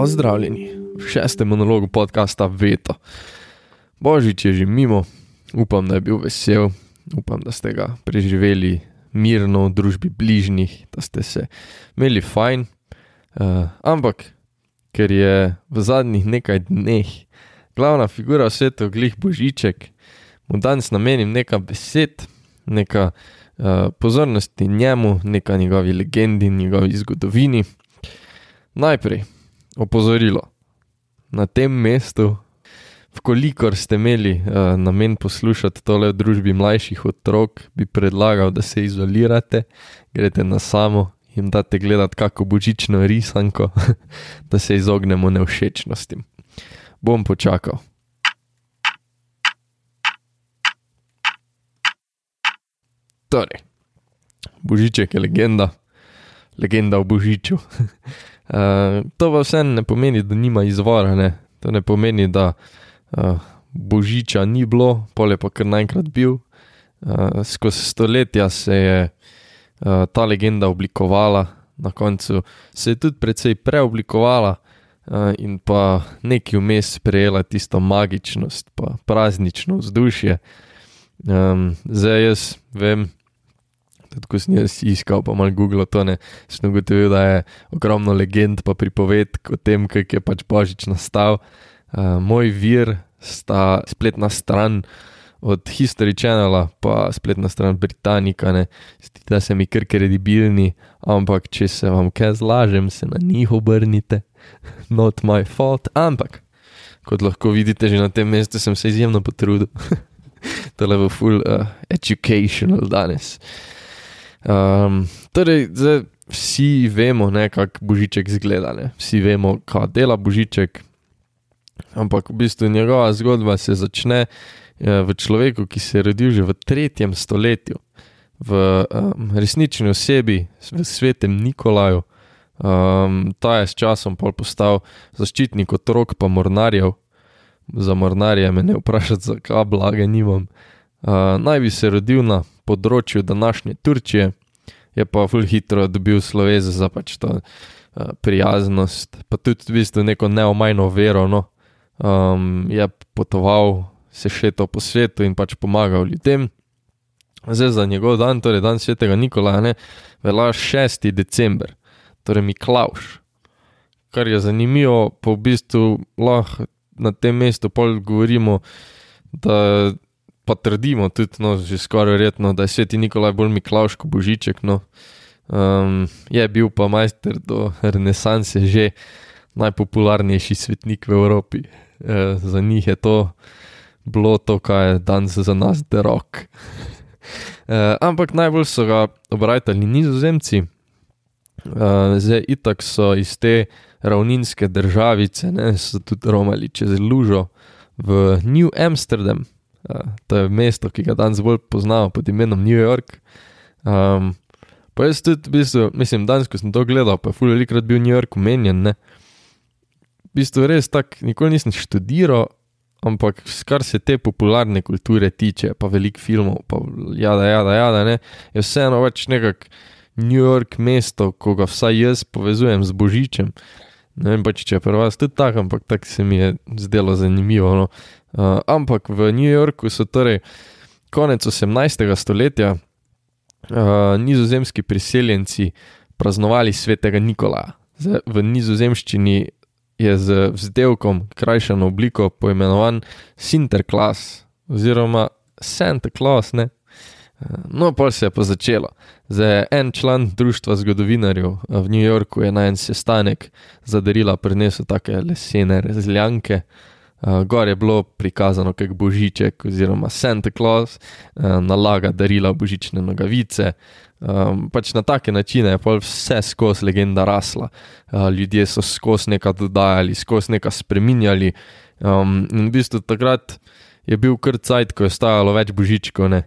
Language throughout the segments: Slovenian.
Pozdravljeni v šestem monologu podcasta Veto. Božič je že mimo, upam, da je bil vesel, upam, da ste ga preživeli mirno v družbi bližnjih, da ste se imeli fajn. Uh, ampak, ker je v zadnjih nekaj dneh glavna figura sveta glih Božiček, mu danes namenim nekaj besed, nekaj uh, pozornosti njemu, nekaj njegovi legendi, njegovi zgodovini. Najprej opozorilo. Na tem mestu, vkolikor ste imeli uh, namen poslušati tole v družbi mlajših otrok, bi predlagal, da se izolirate, greste na samo in date gledati kako božično risanko, da se izognemo neušečnostim. Bom počakal. Torej, Božiček je legenda, legenda o Božiču. Uh, to pa vse ne pomeni, da nima izvora, ne? to ne pomeni, da uh, božiča ni bilo, pol je pa kar naenkrat bil. Uh, skozi stoletja se je uh, ta legenda oblikovala, na koncu se je tudi precej preoblikovala uh, in pa neki vmes sprejela tisto magičnost, pa praznično vzdušje. Um, zdaj jaz vem, tudi ko sem jaz iskal, pa malo Google to ne, sem ugotovil, da je ogromno legend pa pripovedk o tem, kako je pač Božič nastal. Uh, moj vir sta spletna stran od History Channela, pa spletna stran Britanika, ne, zdi da se mi kar kredibilni, ampak če se vam kaj zlažem, se na njih obrnite, not my fault, ampak. Kot lahko vidite, že na tem mestu sem se izjemno potrudil. to je level full uh, educational danes. Um, torej, zdaj, vsi vemo, kako božiček izgleda, ne? vsi vemo, kaj dela božiček. Ampak v bistvu njegova zgodba se začne uh, v človeku, ki se je rodil že v tretjem stoletju, v um, resnični osebi, v svetem Nikolaju. Um, ta je s časom postal zaščitnik otrok, pa mornarjev. Za mornarje me ne vprašati, zakaj blage nimam. Uh, naj bi se rodil na področju današnje Turčije, je pa ful hitro dobil sloveze za pač to uh, prijaznost, pa tudi v bistvu neko neomajno vero. No. Um, je potoval, se šetal po svetu in pač pomagal ljudem. Zdaj za njegov dan, torej dan svetega Nikolaja, velja 6. december, torej Miklauš. Kar je zanimivo, pa v bistvu lahko na tem mestu pol govorimo, da pa trdimo tudi, no, že skoraj verjetno, da je sveti Nikolaj bolj Miklauško božiček. No. Um, je bil pa majster do renesanse, že najpopularnejši svetnik v Evropi. E, za njih je to bilo to, kar je danes za nas derok. e, ampak najbolj so ga obrajali nizozemci, e, zdaj itak so iz te ravninske državice, ne, so tudi romali čez Lužo v New Amsterdam. Uh, to je mesto, ki ga danes bolj poznamo pod imenom New York. Um, pa jaz tudi, v bistvu, mislim, danes, ko sem to gledal, pa je fully velikrat bil New York umenjen. Ne? V bistvu res tako, nikoli nisem študiral, ampak kar se te popularne kulture tiče, pa velik filmov, pa jada, jada, jada, ne, je vseeno več nekak New York mesto, ko ga vsaj jaz povezujem z Božičem. Ne vem pa, če je pri vas tudi tako, ampak tako se mi je zdelo zanimivo. No. Uh, ampak v New Yorku so torej konec 18. stoletja uh, nizozemski priseljenci praznovali svetega Nikola. Zdaj, v nizozemščini je z vzdelkom krajšano obliko poimenovan Sinterklaas oziroma Santa Claus. Ne? No, pa se je pa začelo. Zdaj, en član društva zgodovinarjev v New Yorku je na en sestanek za darila prinesel take lesene rezljanke. Uh, gor je bilo prikazano, kako božiček oziroma Santa Claus uh, nalaga darila božične nogavice. Um, pač na take načine je vse skozi legenda rasla. Uh, ljudje so skozi nekaj dodajali, skozi nekaj spremenjali. Um, in v bistvu takrat je bil kar cajt, ko je stajalo več božičkov. Ne?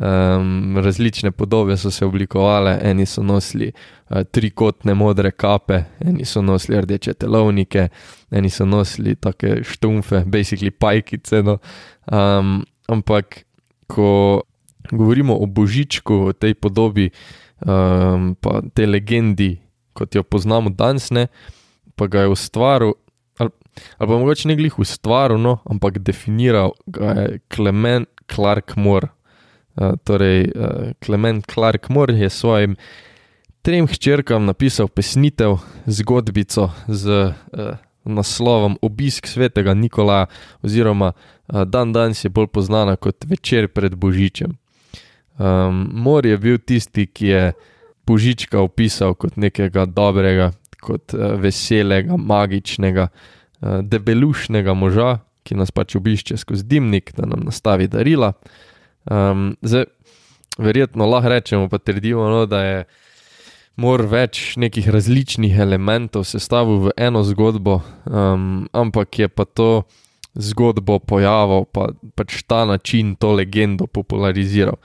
Um, različne podobe so se oblikovale, eni so nosili uh, trikotne modre kape, eni so nosili rdeče telovnike, eni so nosili take štumfe, basically pajkice. No. Um, ampak, ko govorimo o božičku, o tej podobi, um, pa tej legendi, kot jo poznamo danes, ne, pa ga je ustvaril, ali, ali pa mogoče ne glih ustvaril, no, ampak definiral ga je Clement Clark Moore. Uh, torej, uh, Clement Clark Moore je svojim trem hčerkam napisal pesnitev, zgodbico z uh, naslovom Obisk svetega Nikolaja, oziroma uh, dan danes je bolj znana kot večer pred Božičem. Um, Mor je bil tisti, ki je Božička opisal kot nekega dobrega, kot uh, veselega, magičnega, uh, debelušnega moža, ki nas pač obišče skozi dimnik, da nam nastavi darila. Um, zdaj, verjetno lahko rečemo, pa trdimo, no, da je mor več nekih različnih elementov sestavil v eno zgodbo, um, ampak je pa to zgodbo pojavil, pa pač ta način to legendo populariziral.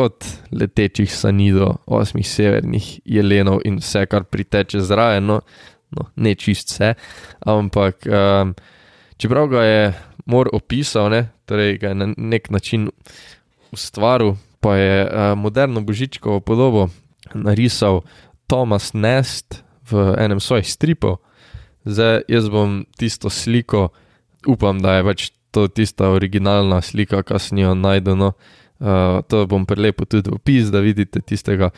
Od letečih sani do osmih severnih jelenov in vse, kar priteče zraven, no, no, ne čist vse, ampak um, čeprav ga je mor opisal, ne, torej ga je na nek način ustvaril, pa je uh, moderno božičkovo podobo narisal Thomas Nest v enem svojih stripov. Zdaj jaz bom tisto sliko, upam, da je pač to tista originalna slika, ki sem jo najdel. No. Uh, to bom prelepo tudi opis, da vidite tistega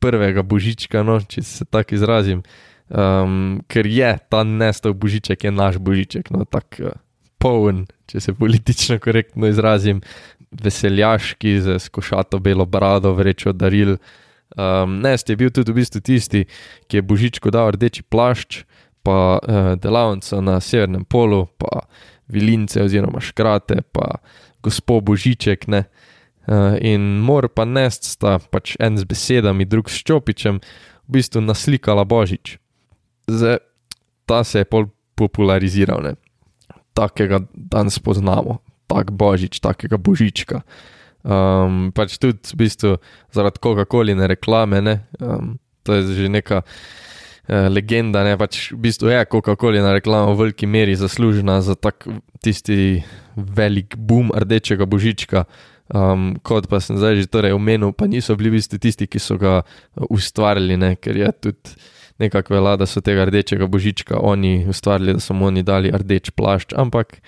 prvega božička, no, če se tako izrazim. Um, ker je ta nestov božiček, je naš božiček, no, tako uh, poln, če se politično korektno izrazim, veseljaški, z košato belo brado, vrečo daril. Um, Nest je bil tudi v bistvu tisti, ki je Božičko dal rdeči plašč, pa uh, delavnico na severnem polu, pa vilince oziroma škrate, pa gospod Božiček. Ne? Uh, in mor pa Nest sta pač en z besedami, drug s čopičem, v bistvu naslikala Božič. Zdaj, ta se je pol populariziral, ne? Takega danes poznamo, tak Božič, takega Božička. Um, pač tudi v bistvu zaradi Coca-Cola reklame, ne? um, to je že neka uh, legenda, ne pač v bistvu je Coca-Cola reklama v veliki meri zaslužena za tak tisti velik boom rdečega božička. Um, kot pa sem zdaj že torej omenil, pa niso bili v bistvu tisti, ki so ga ustvarili, ne? ker je tudi nekako vela, da so tega rdečega božička oni ustvarili, da so mu oni dali rdeč plašč, ampak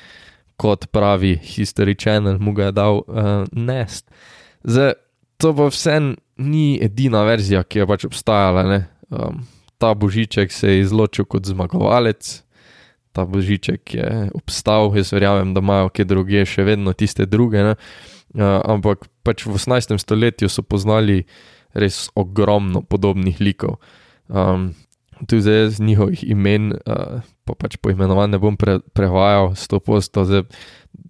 kot pravi History Channel, mu ga je dal uh, Nest. Zdaj, to pa vse ni edina verzija, ki je pač obstajala. Um, ta božiček se je izločil kot zmagovalec, ta božiček je obstal, jaz verjamem, da imajo kje druge, še vedno tiste druge. Uh, ampak pač v 18. stoletju so poznali res ogromno podobnih likov. Um, tudi zdaj z njihovih imen, uh, pa pač po imenovanju ne bom pre, prevajal, sto posto, zdaj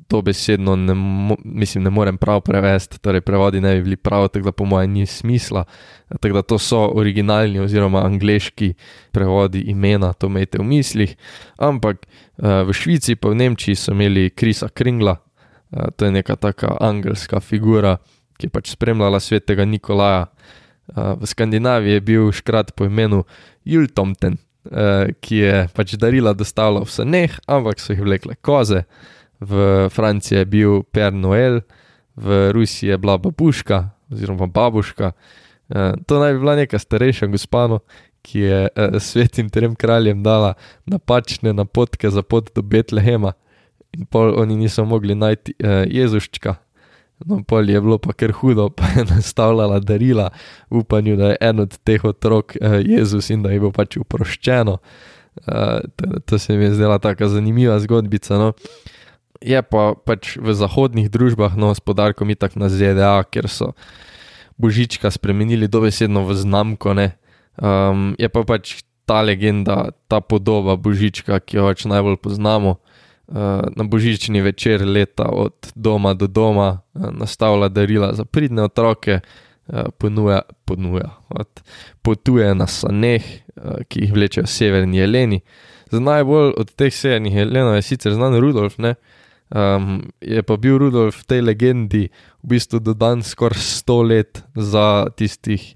to besedno ne, mo, mislim, ne morem prav prevesti, torej prevodi ne bi bili prav, tako da po mojem ni smisla. Tako da to so originalni oziroma angliški prevodi imena, to imejte v mislih. Ampak uh, v Švici pa v Nemčiji so imeli Krisa Kringla, uh, to je neka taka angelska figura, ki je pač spremljala svetega Nikolaja. V Skandinaviji je bil škrat po imenu Jultomten, ki je pač darila dostavljal v sneh, ampak so jih vlekle koze. V Franciji je bil Per Noel, v Rusiji je bila babuška oziroma babuška. To naj bi bila neka starejša gospano, ki je svetim trem kraljem dala napačne napotke za pot do Betlehema, in pol oni niso mogli najti uh, Jezuščka, No, pol je bilo pa kar hudo, pa je nastavljala darila v upanju, da je en od teh otrok uh, Jezus in da je bo pač uproščeno. Uh, to, to se mi je zdela tako zanimiva zgodbica. No. Je pa pač v zahodnih družbah, no, s podarkom itak na ZDA, ker so božička spremenili dobesedno v znamko. Um, je pa pač ta legenda, ta podoba božička, ki jo pač najbolj poznamo. Eh, na božični večer leta od doma do doma, uh, nastavlja darila za pridne otroke, uh, ponuja, ponuja, od, potuje na saneh, ki jih vlečejo severni jeleni. Za najbolj od teh severnih jelenov je sicer znan Rudolf, ne? Um, je pa bil Rudolf v tej legendi v bistvu dodan skoraj sto let za, tistih,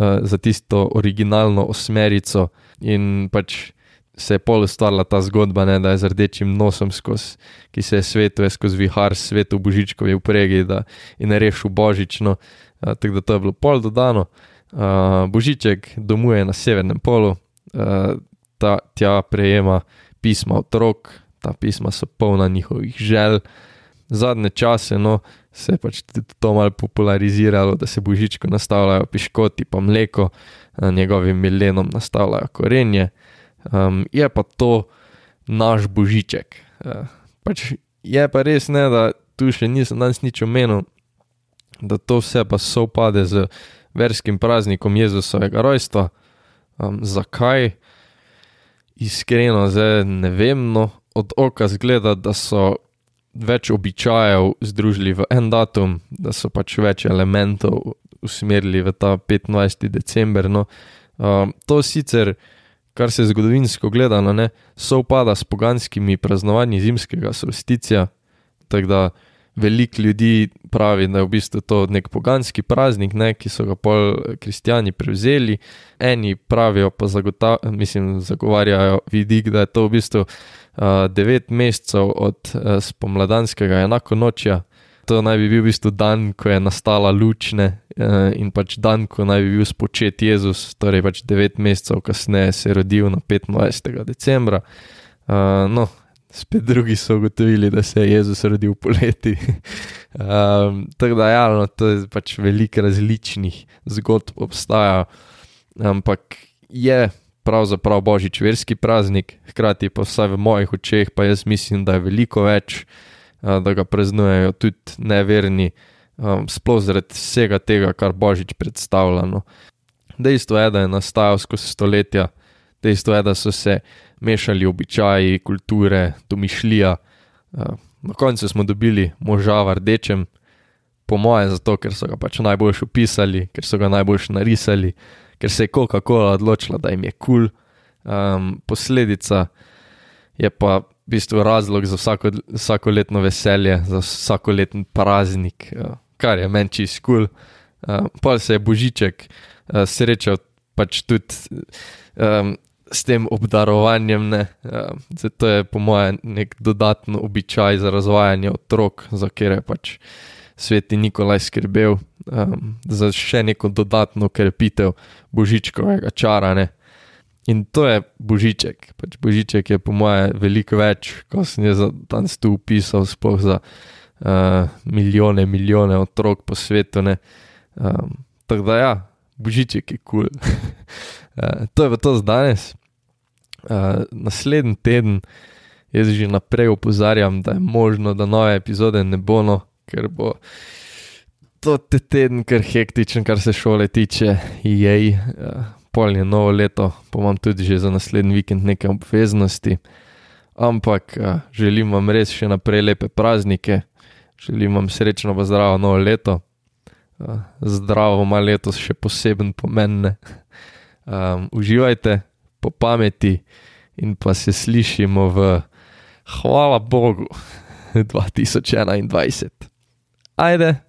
uh, za tisto originalno osmerico in pač se je pol ustvarila ta zgodba, ne, da je z rdečim nosom, skozi, ki se je svetuje skozi vihar, svetu Božičkovi upregi in je rešil Božično. Uh, tako da to je bilo pol dodano. Uh, Božiček domuje na severnem polu, uh, ta tja prejema pisma otrok, ta pisma so polna njihovih želj. Zadnje čase no, se je pač tudi to malo populariziralo, da se božičko nastavljajo piškoti, pa mleko, njegovim milenom nastavljajo korenje. Um, je pa to naš božiček. Uh, pač je pa res ne, da tu še nisem danes nič omenil, da to vse pa sopade z verskim praznikom Jezusovega rojstva. Um, zakaj? Iskreno, zdaj ne vem, no, od oka zgleda, da so več običajev združili v en datum, da so pač več elementov usmerili v ta 25. december. No. Um, to sicer, kar se zgodovinsko gledano, ne, sovpada s poganskimi praznovanji zimskega solsticija, tako da veliko ljudi pravi, da je v bistvu to nek poganski praznik, ne, ki so ga pol kristijani prevzeli, eni pravijo pa zagota, mislim, zagovarjajo vidik, da je to v bistvu uh, devet mesecev od uh, spomladanskega enako nočja. To naj bi bil v bistvu dan, ko je nastala lučne uh, in pač dan, ko naj bi bil spočet Jezus, torej pač devet mesecev kasneje se je rodil na 25. decembra. Uh, no, spet drugi so ugotovili, da se je Jezus rodil poleti. um, tako da, ja, no, to je pač veliko različnih zgodb obstaja, ampak je pravzaprav božič verski praznik, hkrati pa vsaj v mojih očeh, pa jaz mislim, da je veliko več, da ga praznujejo tudi neverni, sploh zaradi vsega tega, kar božič predstavlja. No. Dejstvo je, da je nastajal skozi stoletja, dejstvo je, da so se mešali običaji, kulture, domišljija. Na koncu smo dobili moža v rdečem, po mojem, zato ker so ga pač najboljš opisali, ker so ga najboljš narisali, ker se je Coca-Cola odločila, da jim je kul. Cool. Um, posledica je pa v bistvu razlog za vsako, vsako letno veselje, za vsako letni praznik, uh, kar je meni čist kul. Cool. Uh, pa se je božiček uh, srečal pač tudi. Um, s tem obdarovanjem. Ja, to je po mojem nek dodatni običaj za razvajanje otrok, za kjer je pač sveti Nikolaj skrbel, um, za še neko dodatno krepitev božičkovega čara. Ne. In to je božiček. Pač božiček je po mojem veliko več, kot sem jaz tam stu upisal, sploh za uh, milijone, milijone otrok po svetu. Um, tako da ja, božiček je kul. Cool. Uh, to je pa to za danes. Uh, naslednji teden jaz že naprej opozarjam, da je možno, da nove epizode ne bo, no, ker bo to te teden kar hektičen, kar se šole tiče, jej, uh, polje novo leto, pa imam tudi že za naslednji vikend nekaj obveznosti. Ampak želim vam res še naprej lepe praznike, želim vam srečno, pa zdravo novo leto. Zdravo ima letos še poseben pomen. Um, uživajte po pameti in pa se slišimo v, hvala Bogu, 2021. Ajde.